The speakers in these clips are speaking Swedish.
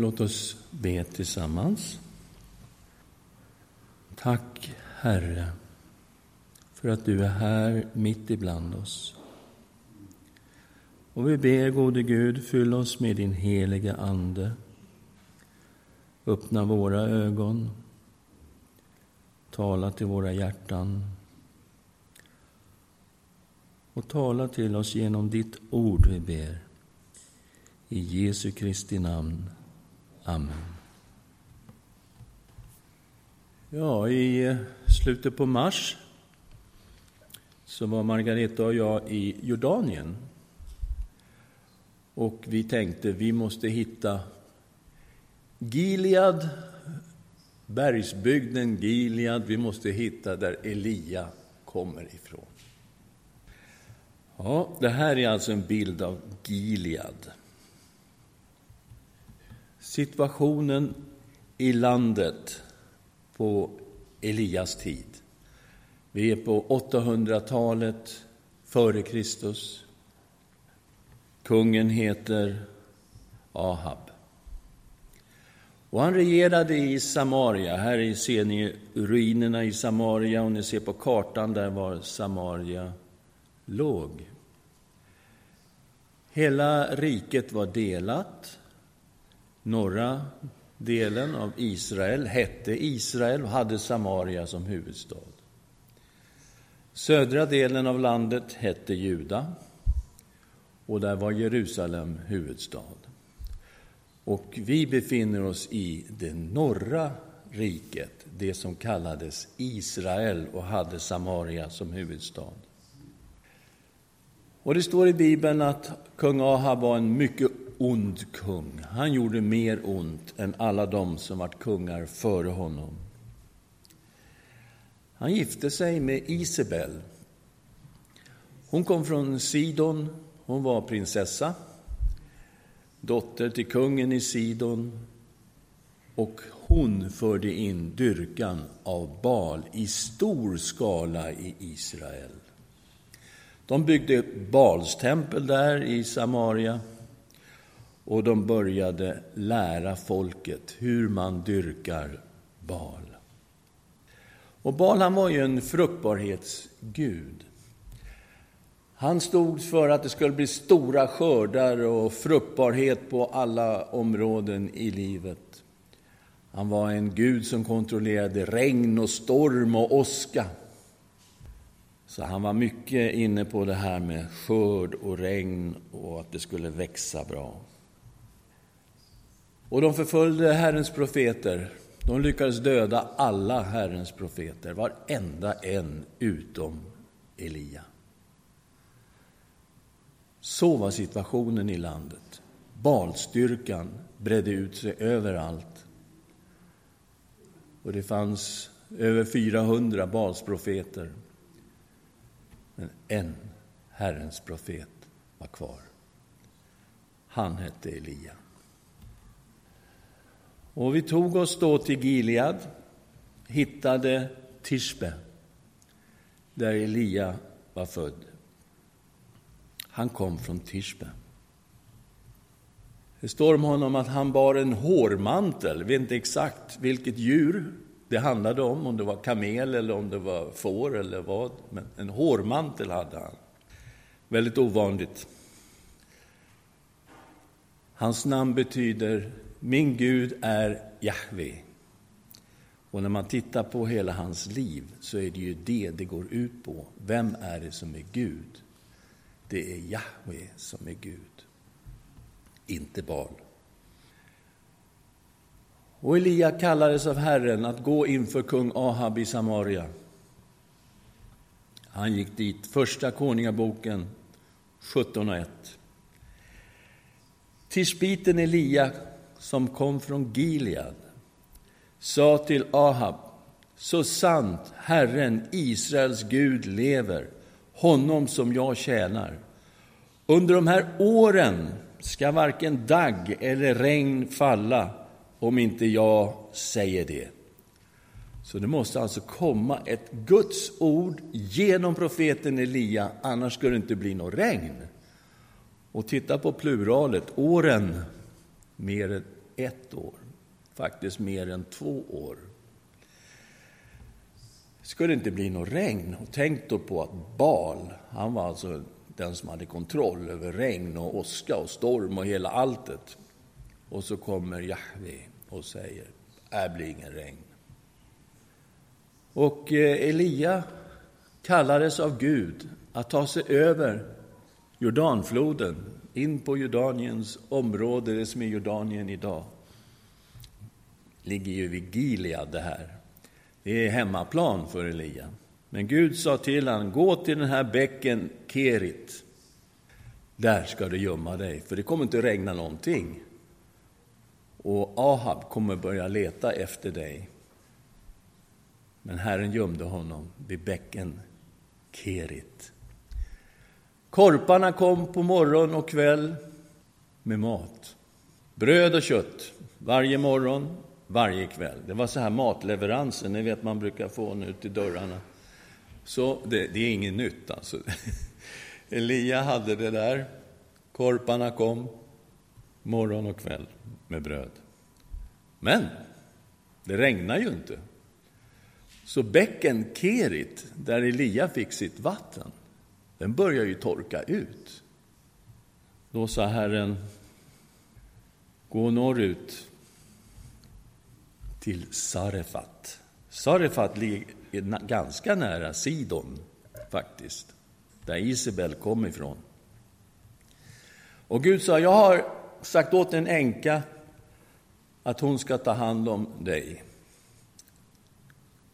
Låt oss be tillsammans. Tack, Herre, för att du är här mitt ibland oss. Och vi ber, gode Gud, fyll oss med din heliga Ande. Öppna våra ögon. Tala till våra hjärtan. Och tala till oss genom ditt ord, vi ber. I Jesu Kristi namn. Amen. Ja, i eh, slutet på mars så var Margareta och jag i Jordanien. Och vi tänkte vi måste hitta Gilead, bergsbygden Gilead, vi måste hitta där Elia kommer ifrån. Ja, det här är alltså en bild av Gilead. Situationen i landet på Elias tid. Vi är på 800-talet före Kristus. Kungen heter Ahab. Och han regerade i Samaria. Här ser ni ruinerna i Samaria och ni ser på kartan där var Samaria låg. Hela riket var delat. Norra delen av Israel hette Israel och hade Samaria som huvudstad. Södra delen av landet hette Juda och där var Jerusalem huvudstad. Och vi befinner oss i det norra riket, det som kallades Israel och hade Samaria som huvudstad. Och det står i Bibeln att kung Ahab var en mycket ond kung. Han gjorde mer ont än alla de som varit kungar före honom. Han gifte sig med Isabel. Hon kom från Sidon, hon var prinsessa, dotter till kungen i Sidon och hon förde in dyrkan av Bal i stor skala i Israel. De byggde Balstempel där i Samaria och de började lära folket hur man dyrkar Bal. Och Bal han var ju en fruktbarhetsgud. Han stod för att det skulle bli stora skördar och fruktbarhet på alla områden i livet. Han var en gud som kontrollerade regn och storm och åska. Så han var mycket inne på det här med skörd och regn och att det skulle växa bra. Och de förföljde Herrens profeter. De lyckades döda alla Herrens profeter, varenda en utom Elia. Så var situationen i landet. Balstyrkan bredde ut sig överallt. Och det fanns över 400 Balsprofeter. Men en Herrens profet var kvar. Han hette Elia. Och vi tog oss då till Gilead, hittade Tishbe, där Elia var född. Han kom från Tishbe. Det står om honom att han bar en hårmantel. Jag vet inte exakt vilket djur det handlade om, om det var kamel eller om det var får eller vad. Men en hårmantel hade han. Väldigt ovanligt. Hans namn betyder min Gud är Jahve. Och när man tittar på hela hans liv så är det ju det det går ut på. Vem är det som är Gud? Det är Jahve som är Gud, inte Baal. Och Elia kallades av Herren att gå inför kung Ahab i Samaria. Han gick dit, Första Konungaboken 17.1. Tishbiten Elia, som kom från Gilead, sa till Ahab, så sant Herren, Israels Gud, lever, honom som jag tjänar. Under de här åren ska varken dagg eller regn falla om inte jag säger det. Så det måste alltså komma ett Guds ord genom profeten Elia, annars skulle det inte bli något regn. Och titta på pluralet, åren, mer än ett år, faktiskt mer än två år. Det skulle inte bli något regn. Och tänk då på att Bal, han var alltså den som hade kontroll över regn och åska och storm och hela alltet. Och så kommer Jahve och säger, det blir ingen regn. Och eh, Elia kallades av Gud att ta sig över Jordanfloden, in på Jordaniens område, det som är Jordanien idag. ligger ju vid Gilead det här. Det är hemmaplan för Elia. Men Gud sa till honom, gå till den här bäcken Kerit. Där ska du gömma dig, för det kommer inte regna någonting. Och Ahab kommer börja leta efter dig. Men Herren gömde honom vid bäcken Kerit. Korparna kom på morgon och kväll med mat. Bröd och kött varje morgon, varje kväll. Det var så här matleveranser, ni vet man brukar få nu till dörrarna. Så det, det är inget nytt alltså. Elia hade det där. Korparna kom morgon och kväll med bröd. Men det regnar ju inte. Så bäcken Kerit, där Elia fick sitt vatten, den börjar ju torka ut. Då sa Herren, gå norrut till Sarefat. Sarefat ligger ganska nära Sidon, faktiskt, där Isabel kom ifrån. Och Gud sa, jag har sagt åt en änka att hon ska ta hand om dig.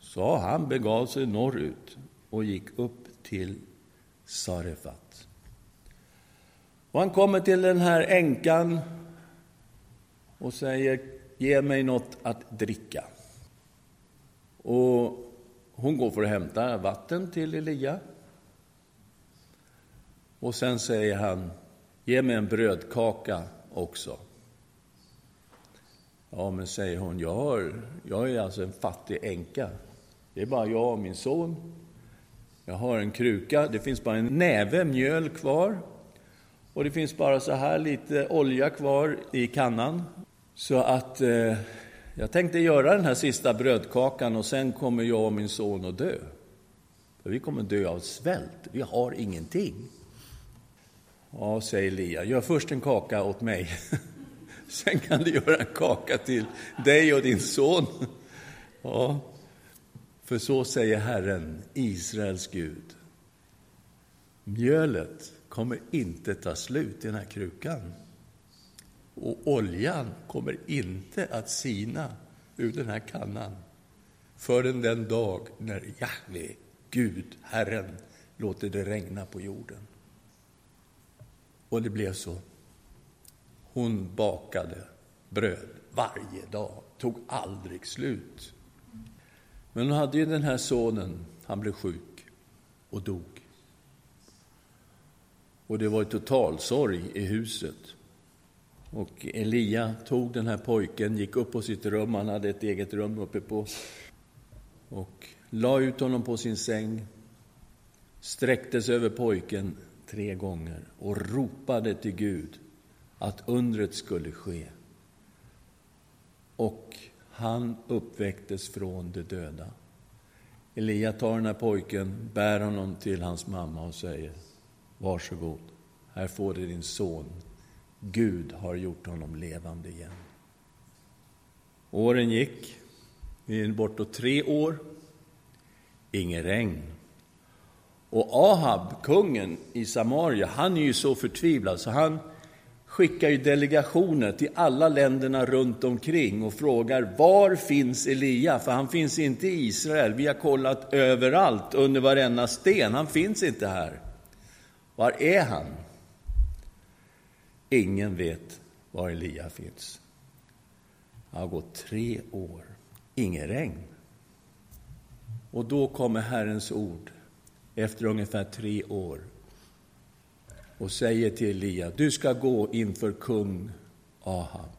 Så han begav sig norrut och gick upp till Sarefat. Och han kommer till den här änkan och säger, ge mig något att dricka. Och hon går för att hämta vatten till Elia. Och sen säger han, ge mig en brödkaka också. Ja, men säger hon, jag, har, jag är alltså en fattig änka. Det är bara jag och min son. Jag har en kruka, det finns bara en näve mjöl kvar. Och det finns bara så här lite olja kvar i kannan. Så att eh, jag tänkte göra den här sista brödkakan och sen kommer jag och min son att dö. För vi kommer dö av svält, vi har ingenting. Ja, säger Lia, gör först en kaka åt mig. Sen kan du göra en kaka till dig och din son. Ja, för så säger Herren, Israels Gud. Mjölet kommer inte ta slut i den här krukan. Och oljan kommer inte att sina ur den här kannan förrän den dag när Jahve, Gud, Herren, låter det regna på jorden. Och det blev så. Hon bakade bröd varje dag, tog aldrig slut. Men hon hade ju den här sonen, han blev sjuk och dog. Och det var totalsorg i huset. Och Elia tog den här pojken, gick upp på sitt rum, han hade ett eget rum uppe på, och la ut honom på sin säng, sträckte sig över pojken tre gånger och ropade till Gud att undret skulle ske. Och han uppväcktes från de döda. Elia tar den här pojken, bär honom till hans mamma och säger Varsågod, här får du din son. Gud har gjort honom levande igen. Åren gick, vi är bortåt tre år. Inget regn. Och Ahab, kungen i Samaria, han är ju så förtvivlad så han skickar ju delegationer till alla länderna runt omkring och frågar var finns Elia? För han finns inte i Israel. Vi har kollat överallt, under varenda sten. Han finns inte här. Var är han? Ingen vet var Elia finns. Det har gått tre år, inget regn. Och då kommer Herrens ord efter ungefär tre år och säger till Elia, du ska gå inför kung Ahab.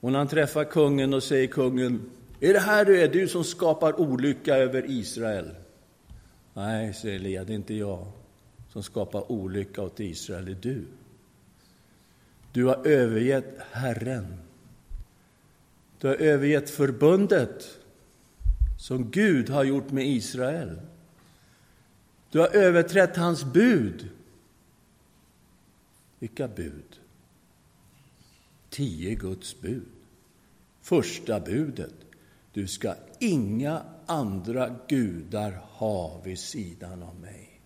Och när han träffar kungen och säger kungen, är det här du är, du som skapar olycka över Israel? Nej, säger Elia, det är inte jag som skapar olycka åt Israel, det är du. Du har övergett Herren, Du har övergett förbundet som Gud har gjort med Israel. Du har överträtt hans bud. Vilka bud? Tio Guds bud. Första budet. Du ska inga andra gudar ha vid sidan av mig.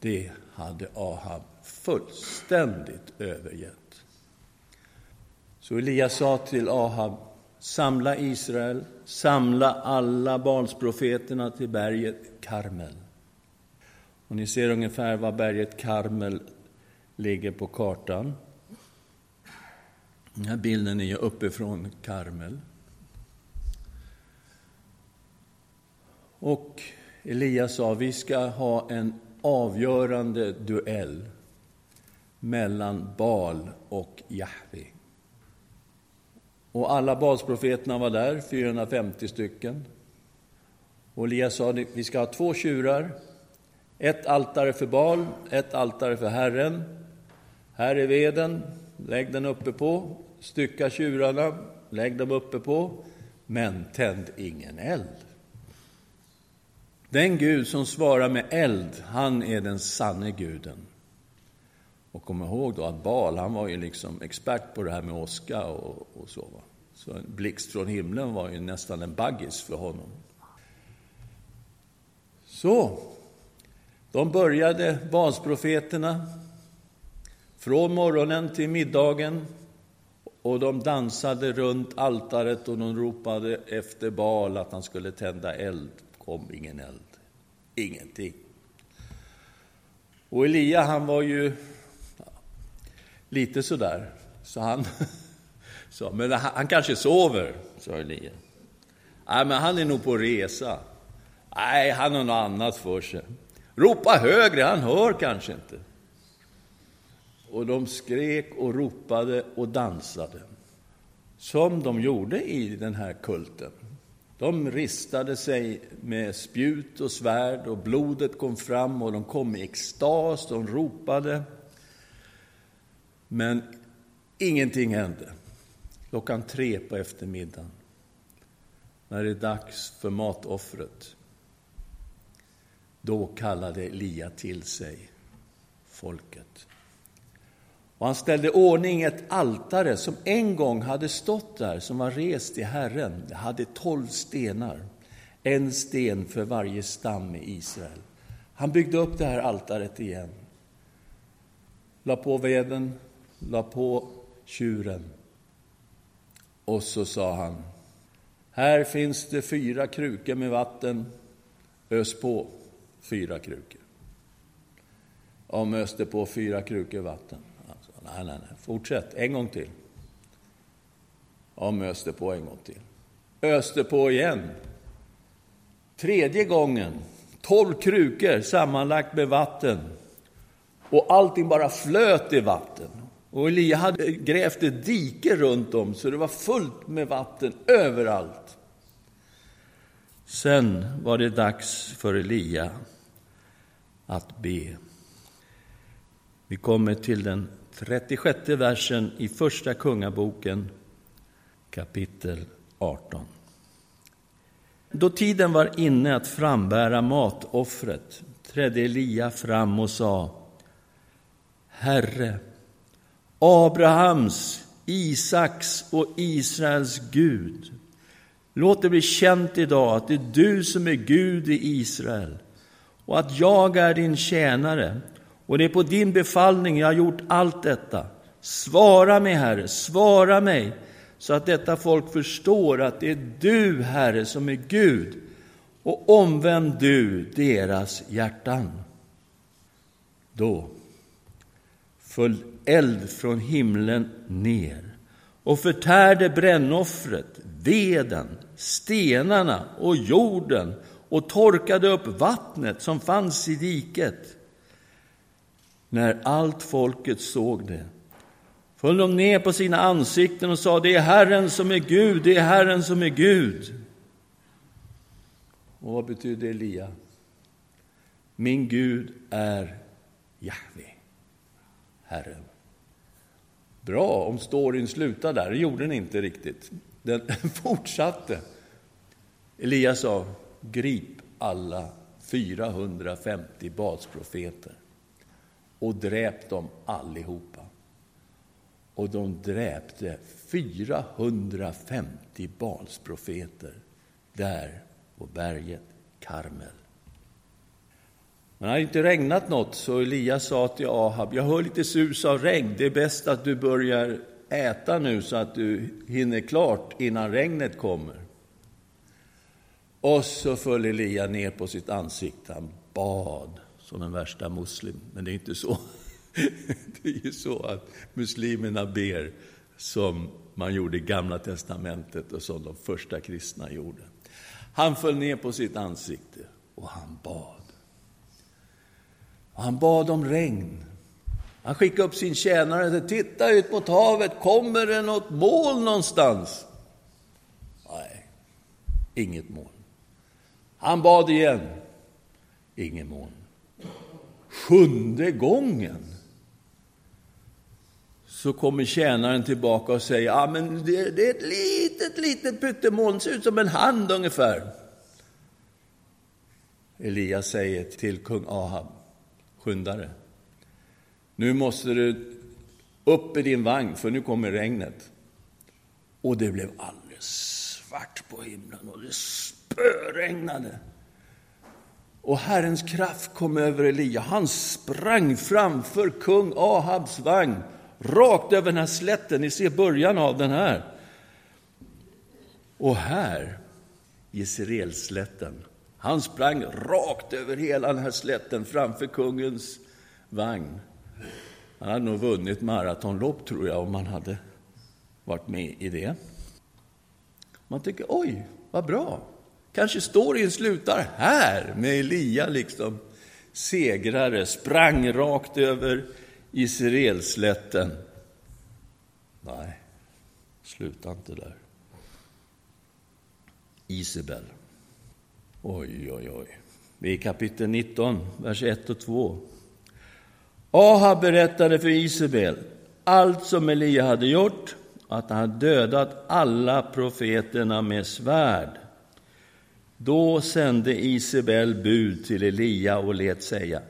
Det hade Ahab fullständigt övergett. Så Elias sa till Ahab, samla Israel, samla alla barnsprofeterna till berget Karmel. Och ni ser ungefär var berget Karmel ligger på kartan. Den här bilden är uppifrån Karmel. Och Elias sa, vi ska ha en avgörande duell mellan Bal och Jahve. Och alla Balsprofeterna var där, 450 stycken. Och Elias sa, vi ska ha två tjurar, ett altare för Baal, ett altare för Herren. Här är veden, lägg den uppe på, stycka tjurarna, lägg dem uppe på, men tänd ingen eld. Den Gud som svarar med eld, han är den sanne guden. Och kom ihåg då att Baal han var ju liksom expert på det här med åska och, och så. Va? Så en blixt från himlen var ju nästan en baggis för honom. Så, de började, basprofeterna, från morgonen till middagen och de dansade runt altaret och de ropade efter Bal att han skulle tända eld. kom ingen eld. Ingenting. Och Elia, han var ju lite sådär, så han sa, men han, han kanske sover, sa Elia. Nej, men han är nog på resa. Nej, han har något annat för sig. Ropa högre, han hör kanske inte. Och de skrek och ropade och dansade, som de gjorde i den här kulten. De ristade sig med spjut och svärd och blodet kom fram och de kom i extas, de ropade. Men ingenting hände. Klockan tre på eftermiddagen, när det är dags för matoffret, då kallade Elia till sig folket. Och han ställde ordning ett altare som en gång hade stått där, som var rest i Herren. Det hade tolv stenar, en sten för varje stam i Israel. Han byggde upp det här altaret igen, la på veden, la på tjuren. Och så sa han, här finns det fyra krukor med vatten, ös på fyra krukor. Om öste på fyra krukor vatten. Alltså, nej, nej, nej. Fortsätt. En gång till. Och öste på en gång till. Öste på igen. Tredje gången. Tolv krukor sammanlagt med vatten. Och allting bara flöt i vatten. Och Elia hade grävt ett dike runt om, så det var fullt med vatten överallt. Sen var det dags för Elia att be. Vi kommer till den 36 versen i Första Kungaboken, kapitel 18. Då tiden var inne att frambära matoffret trädde Elia fram och sa Herre, Abrahams, Isaks och Israels Gud. Låt det bli känt idag att det är du som är Gud i Israel och att jag är din tjänare och det är på din befallning jag har gjort allt detta. Svara mig, Herre, svara mig, så att detta folk förstår att det är du, Herre, som är Gud, och omvänd du deras hjärtan. Då föll eld från himlen ner och förtärde brännoffret, veden, stenarna och jorden och torkade upp vattnet som fanns i diket. När allt folket såg det föll de ner på sina ansikten och sa, det är Herren som är Gud, det är Herren som är Gud. Och vad betyder Elia? Min Gud är Jahve, Herren. bra om storyn slutar där. Det gjorde den inte riktigt. Den fortsatte. Elia sa, grip alla 450 Balsprofeter och dräp dem allihopa. Och de dräpte 450 Balsprofeter där på berget Karmel. Men det hade inte regnat något, så Elias sa till Ahab, jag hör lite sus av regn, det är bäst att du börjar äta nu så att du hinner klart innan regnet kommer. Och så föll Elia ner på sitt ansikte, han bad som en värsta muslim. Men det är inte så. Det är ju så att muslimerna ber som man gjorde i Gamla testamentet och som de första kristna gjorde. Han föll ner på sitt ansikte och han bad. Han bad om regn. Han skickade upp sin tjänare och sa, titta ut mot havet, kommer det något moln någonstans? Nej, inget moln. Han bad igen, inget moln. Sjunde gången så kommer tjänaren tillbaka och säger, ja men det, det är ett litet, litet pyttemoln, ser ut som en hand ungefär. Elias säger till kung Ahab, skyndare. Nu måste du upp i din vagn, för nu kommer regnet. Och det blev alldeles svart på himlen och det spöregnade. Och Herrens kraft kom över Elia. Han sprang framför kung Ahabs vagn, rakt över den här slätten. Ni ser början av den här. Och här, Jezreelslätten, han sprang rakt över hela den här slätten framför kungens vagn. Han hade nog vunnit maratonlopp, tror jag, om han hade varit med i det. Man tycker, oj, vad bra. Kanske storyn slutar här, med Elia liksom segrare, sprang rakt över Israelslätten. Nej, sluta inte där. Isabel. Oj, oj, oj. Vi är i kapitel 19, vers 1 och 2. Ahab berättade för Isabel allt som Elia hade gjort, att han hade dödat alla profeterna med svärd. Då sände Isabel bud till Elia och lät säga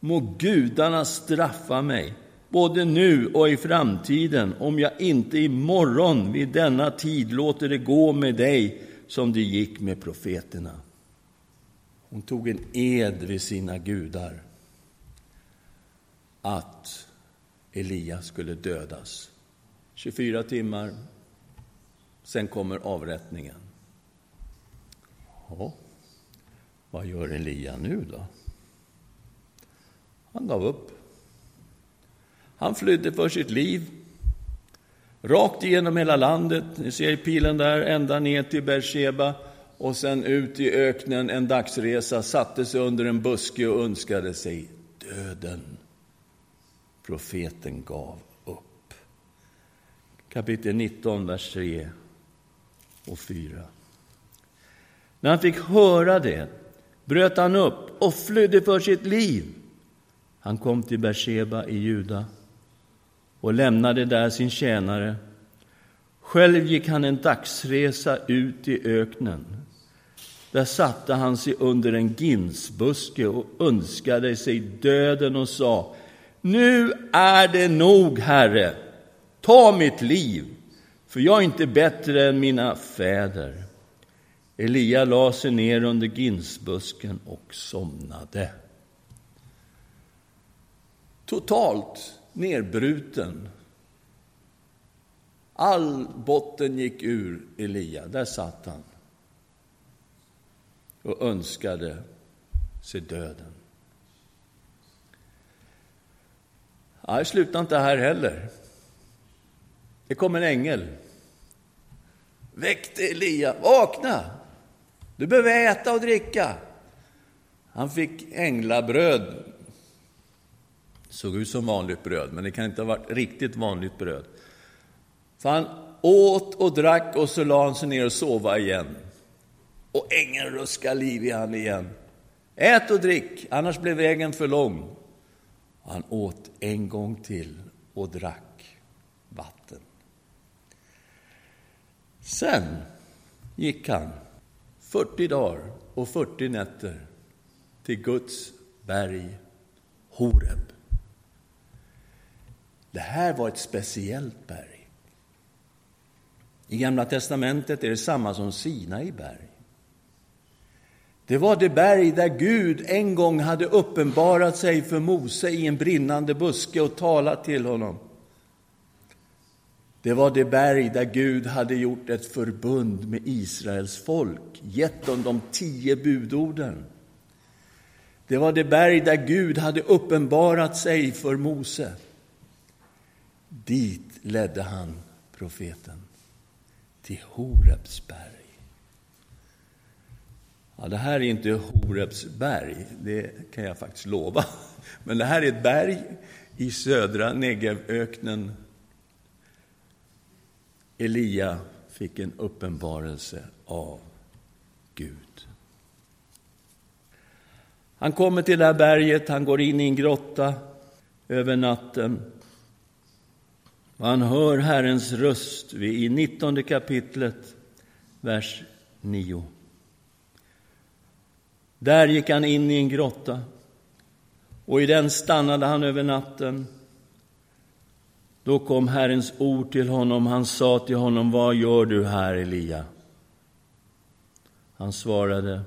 Må gudarna straffa mig, både nu och i framtiden, om jag inte imorgon vid denna tid låter det gå med dig som det gick med profeterna. Hon tog en ed vid sina gudar att Elia skulle dödas. 24 timmar, sen kommer avrättningen. Ja, vad gör Elia nu då? Han gav upp. Han flydde för sitt liv, rakt igenom hela landet. Ni ser pilen där, ända ner till Beersheba och sen ut i öknen en dagsresa, satte sig under en buske och önskade sig döden. Profeten gav upp. Kapitel 19, vers 3 och 4. När han fick höra det bröt han upp och flydde för sitt liv. Han kom till Beersheba i Juda och lämnade där sin tjänare. Själv gick han en dagsresa ut i öknen. Där satte han sig under en ginsbuske och önskade sig döden och sa Nu är det nog, Herre, ta mitt liv, för jag är inte bättre än mina fäder. Elia la sig ner under ginsbusken och somnade. Totalt nedbruten. All botten gick ur Elia. Där satt han och önskade sig döden. Ja, det slutar inte här heller. Det kom en ängel. Väckte Elia. Vakna! Du behöver äta och dricka. Han fick änglabröd. Såg ut som vanligt bröd, men det kan inte ha varit riktigt vanligt bröd. Så han åt och drack och så la han sig ner och sova igen. Och ängeln ruskade liv i han igen. Ät och drick, annars blir vägen för lång. Han åt en gång till och drack. vatten. Sen gick han 40 dagar och 40 nätter till Guds berg Horeb. Det här var ett speciellt berg. I Gamla testamentet är det samma som Sinai berg. Det var det berg där Gud en gång hade uppenbarat sig för Mose i en brinnande buske och talat till honom. Det var det berg där Gud hade gjort ett förbund med Israels folk, gett dem de tio budorden. Det var det berg där Gud hade uppenbarat sig för Mose. Dit ledde han profeten, till Horebs berg. Ja, det här är inte Horebs berg, det kan jag faktiskt lova. Men det här är ett berg i södra Negevöknen. Elia fick en uppenbarelse av Gud. Han kommer till det här berget, han går in i en grotta över natten. Och han hör Herrens röst i 19 kapitlet, vers 9. Där gick han in i en grotta och i den stannade han över natten. Då kom Herrens ord till honom. Han sa till honom, vad gör du här, Elia? Han svarade,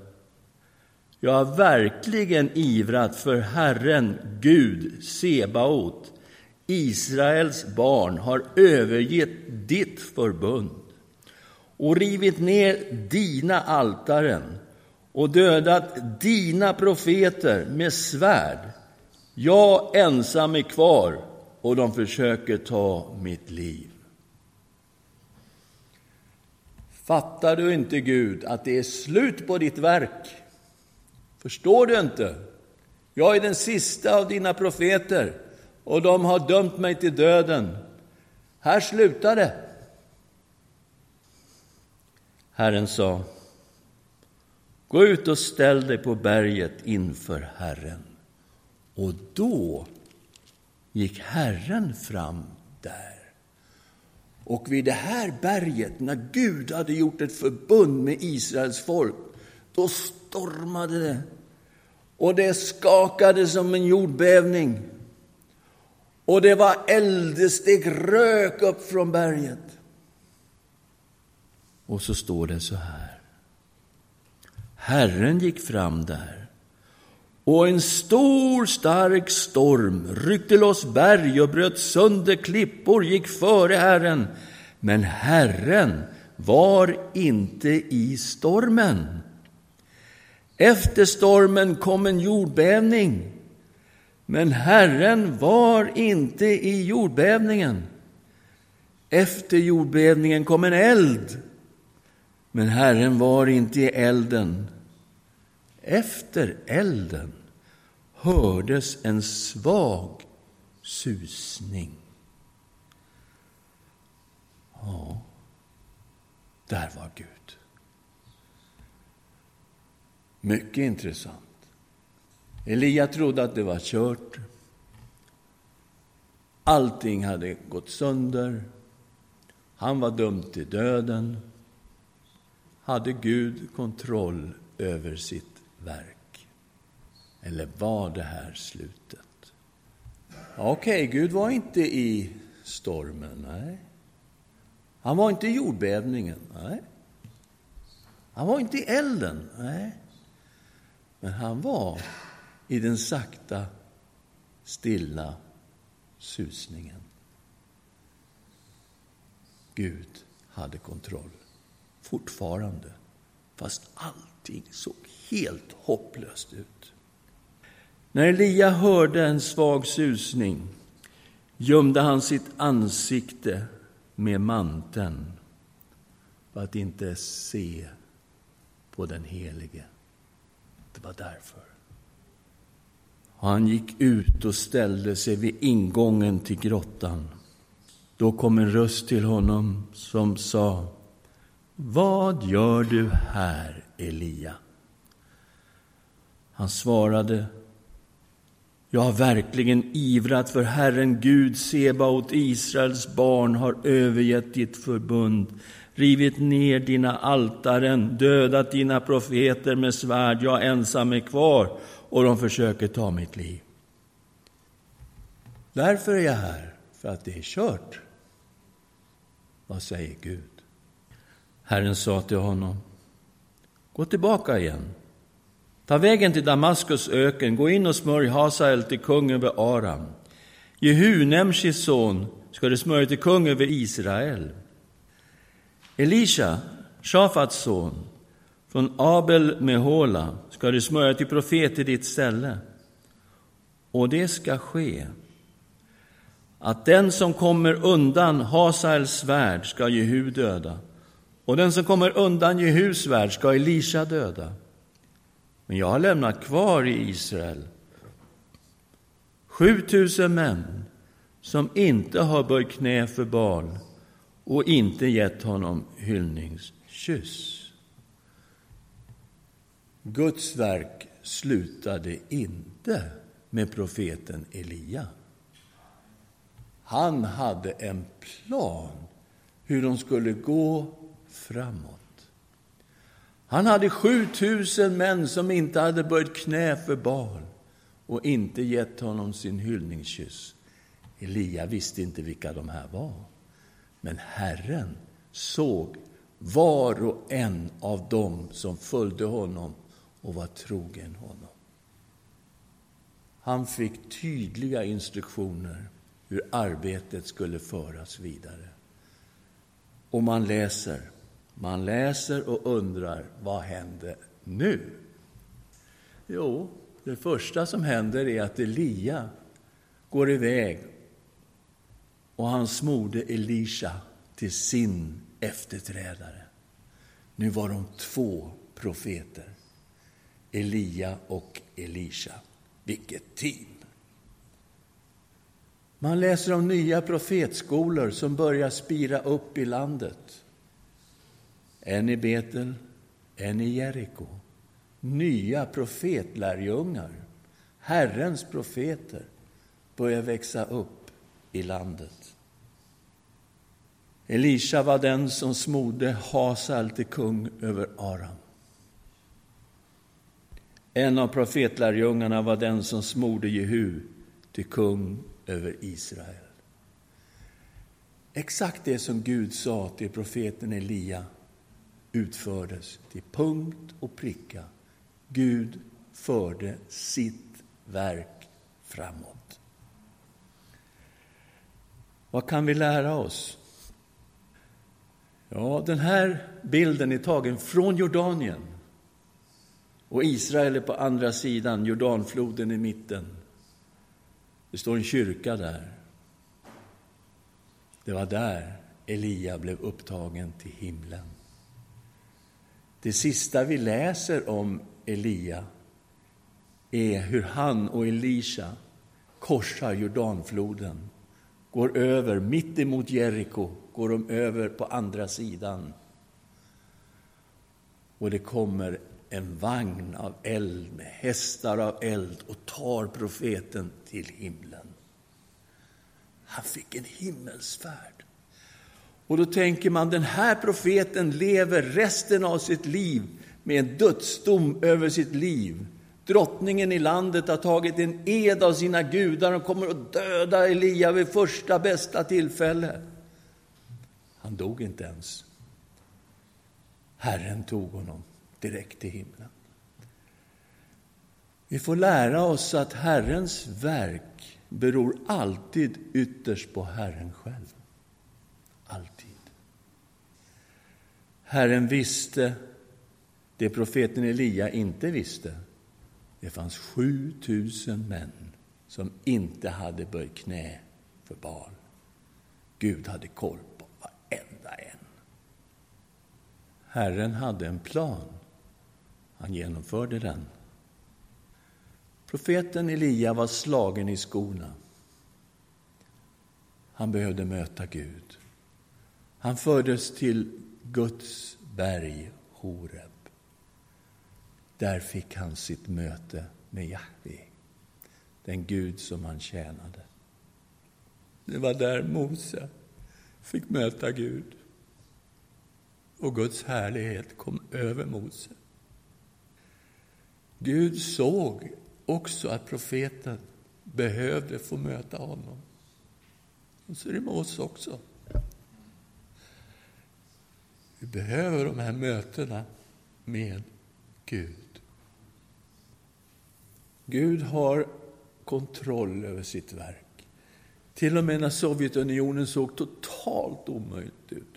jag har verkligen ivrat för Herren, Gud, Sebaot. Israels barn har övergett ditt förbund och rivit ner dina altaren och dödat dina profeter med svärd. Jag ensam är kvar och de försöker ta mitt liv. Fattar du inte, Gud, att det är slut på ditt verk? Förstår du inte? Jag är den sista av dina profeter och de har dömt mig till döden. Här slutar det. Herren sa, gå ut och ställ dig på berget inför Herren. Och då gick Herren fram där. Och vid det här berget, när Gud hade gjort ett förbund med Israels folk, då stormade det och det skakade som en jordbävning. Och det var eld, det steg rök upp från berget. Och så står det så här. Herren gick fram där och en stor stark storm ryckte loss berg och bröt sönder klippor, gick före Herren. Men Herren var inte i stormen. Efter stormen kom en jordbävning men Herren var inte i jordbävningen. Efter jordbävningen kom en eld, men Herren var inte i elden. Efter elden hördes en svag susning. Ja, där var Gud. Mycket intressant. Elia trodde att det var kört. Allting hade gått sönder. Han var dömd till döden. Hade Gud kontroll över sitt verk? Eller var det här slutet? Okej, okay, Gud var inte i stormen, nej. Han var inte i jordbävningen, nej. Han var inte i elden, nej. Men han var i den sakta, stilla susningen. Gud hade kontroll, fortfarande, fast allting såg helt hopplöst ut. När Elia hörde en svag susning gömde han sitt ansikte med manteln för att inte se på den helige. Det var därför. Och han gick ut och ställde sig vid ingången till grottan. Då kom en röst till honom som sa vad gör du här, Elia? Han svarade Jag har verkligen ivrat för Herren Gud, Sebaot, Israels barn, har övergett ditt förbund, rivit ner dina altaren, dödat dina profeter med svärd. Jag ensam är kvar och de försöker ta mitt liv. Därför är jag här, för att det är kört. Vad säger Gud? Herren sa till honom, gå tillbaka igen. Ta vägen till Damaskus öken, gå in och smörj Hasael till kung över Aram. Jehu, Nemshis son, ska du smörja till kung över Israel. Elisha, Shafats son, från Abel Mehola ska du smörja till profet i ditt ställe. Och det ska ske att den som kommer undan Hasaels svärd ska Jehu döda, och den som kommer undan Jehus svärd ska Elisha döda. Men jag har lämnat kvar i Israel 7000 män som inte har böjt knä för barn och inte gett honom hyllningskyss. Guds verk slutade inte med profeten Elia. Han hade en plan hur de skulle gå framåt. Han hade 7000 män som inte hade böjt knä för Baal och inte gett honom sin hyllningskyss. Elia visste inte vilka de här var. Men Herren såg var och en av dem som följde honom och var trogen honom. Han fick tydliga instruktioner hur arbetet skulle föras vidare. Och man läser, man läser och undrar, vad händer nu? Jo, det första som händer är att Elia går iväg och han smorde Elisha till sin efterträdare. Nu var de två profeter, Elia och Elisha. Vilket team! Man läser om nya profetskolor som börjar spira upp i landet. En i Betel, en i Jeriko. Nya profetlärjungar, Herrens profeter, börjar växa upp i landet. Elisha var den som smorde Hasal till kung över Aram. En av profetlärjungarna var den som smorde Jehu till kung över Israel. Exakt det som Gud sa till profeten Elia utfördes till punkt och pricka. Gud förde sitt verk framåt. Vad kan vi lära oss? Ja, den här bilden är tagen från Jordanien. Och Israel är på andra sidan, Jordanfloden i mitten. Det står en kyrka där. Det var där Elia blev upptagen till himlen. Det sista vi läser om Elia är hur han och Elisha korsar Jordanfloden, går över, mitt emot Jeriko, går de över på andra sidan. Och det kommer en vagn av eld med hästar av eld och tar profeten till himlen. Han fick en himmelsfärd. Och då tänker man, den här profeten lever resten av sitt liv med en dödsdom över sitt liv. Drottningen i landet har tagit en ed av sina gudar och kommer att döda Elia vid första bästa tillfälle. Han dog inte ens. Herren tog honom direkt till himlen. Vi får lära oss att Herrens verk beror alltid ytterst på Herren själv. Alltid. Herren visste det profeten Elia inte visste. Det fanns 7000 män som inte hade böjt knä för Baal. Gud hade koll på varenda en. Herren hade en plan. Han genomförde den. Profeten Elia var slagen i skorna. Han behövde möta Gud. Han fördes till Guds berg Horeb. Där fick han sitt möte med Jahve. den Gud som han tjänade. Det var där Mose fick möta Gud. Och Guds härlighet kom över Mose. Gud såg också att profeten behövde få möta honom. Och så är det med oss också. Vi behöver de här mötena med Gud. Gud har kontroll över sitt verk. Till och med när Sovjetunionen såg totalt omöjligt ut.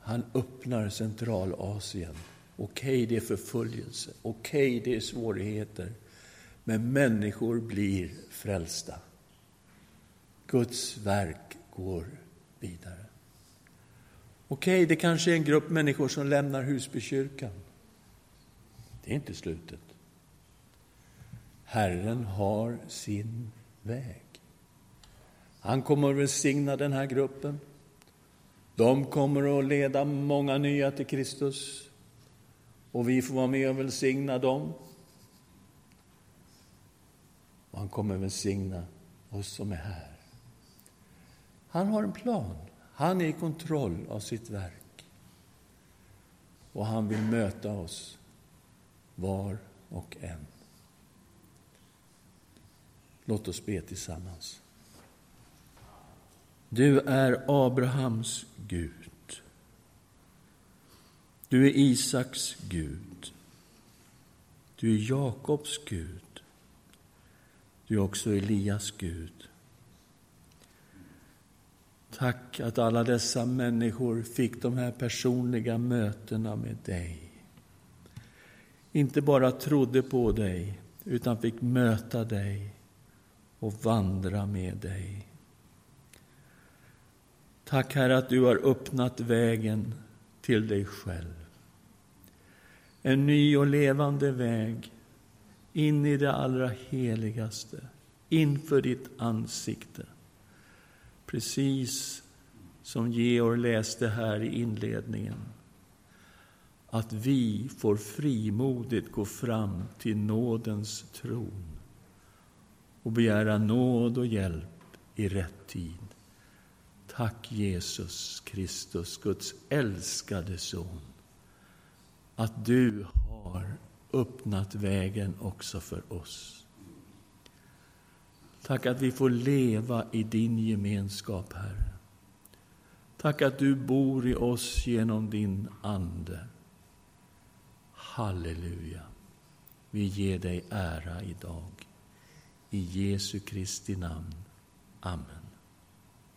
Han öppnar Centralasien. Okej, okay, det är förföljelse. Okej, okay, det är svårigheter. Men människor blir frälsta. Guds verk går vidare. Okej, okay, det kanske är en grupp människor som lämnar Husbykyrkan. Det är inte slutet. Herren har sin väg. Han kommer att välsigna den här gruppen. De kommer att leda många nya till Kristus. Och vi får vara med och välsigna dem. Och han kommer att välsigna oss som är här. Han har en plan. Han är i kontroll av sitt verk. Och han vill möta oss var och en. Låt oss be tillsammans. Du är Abrahams Gud. Du är Isaks Gud. Du är Jakobs Gud. Du är också Elias Gud. Tack att alla dessa människor fick de här personliga mötena med dig. Inte bara trodde på dig, utan fick möta dig och vandra med dig. Tack Herre att du har öppnat vägen till dig själv. En ny och levande väg in i det allra heligaste, inför ditt ansikte. Precis som Georg läste här i inledningen. Att vi får frimodigt gå fram till nådens tron och begära nåd och hjälp i rätt tid. Tack Jesus Kristus, Guds älskade son, att du har öppnat vägen också för oss. Tack att vi får leva i din gemenskap, Herre. Tack att du bor i oss genom din Ande. Halleluja. Vi ger dig ära idag. I Jesu Kristi namn. Amen.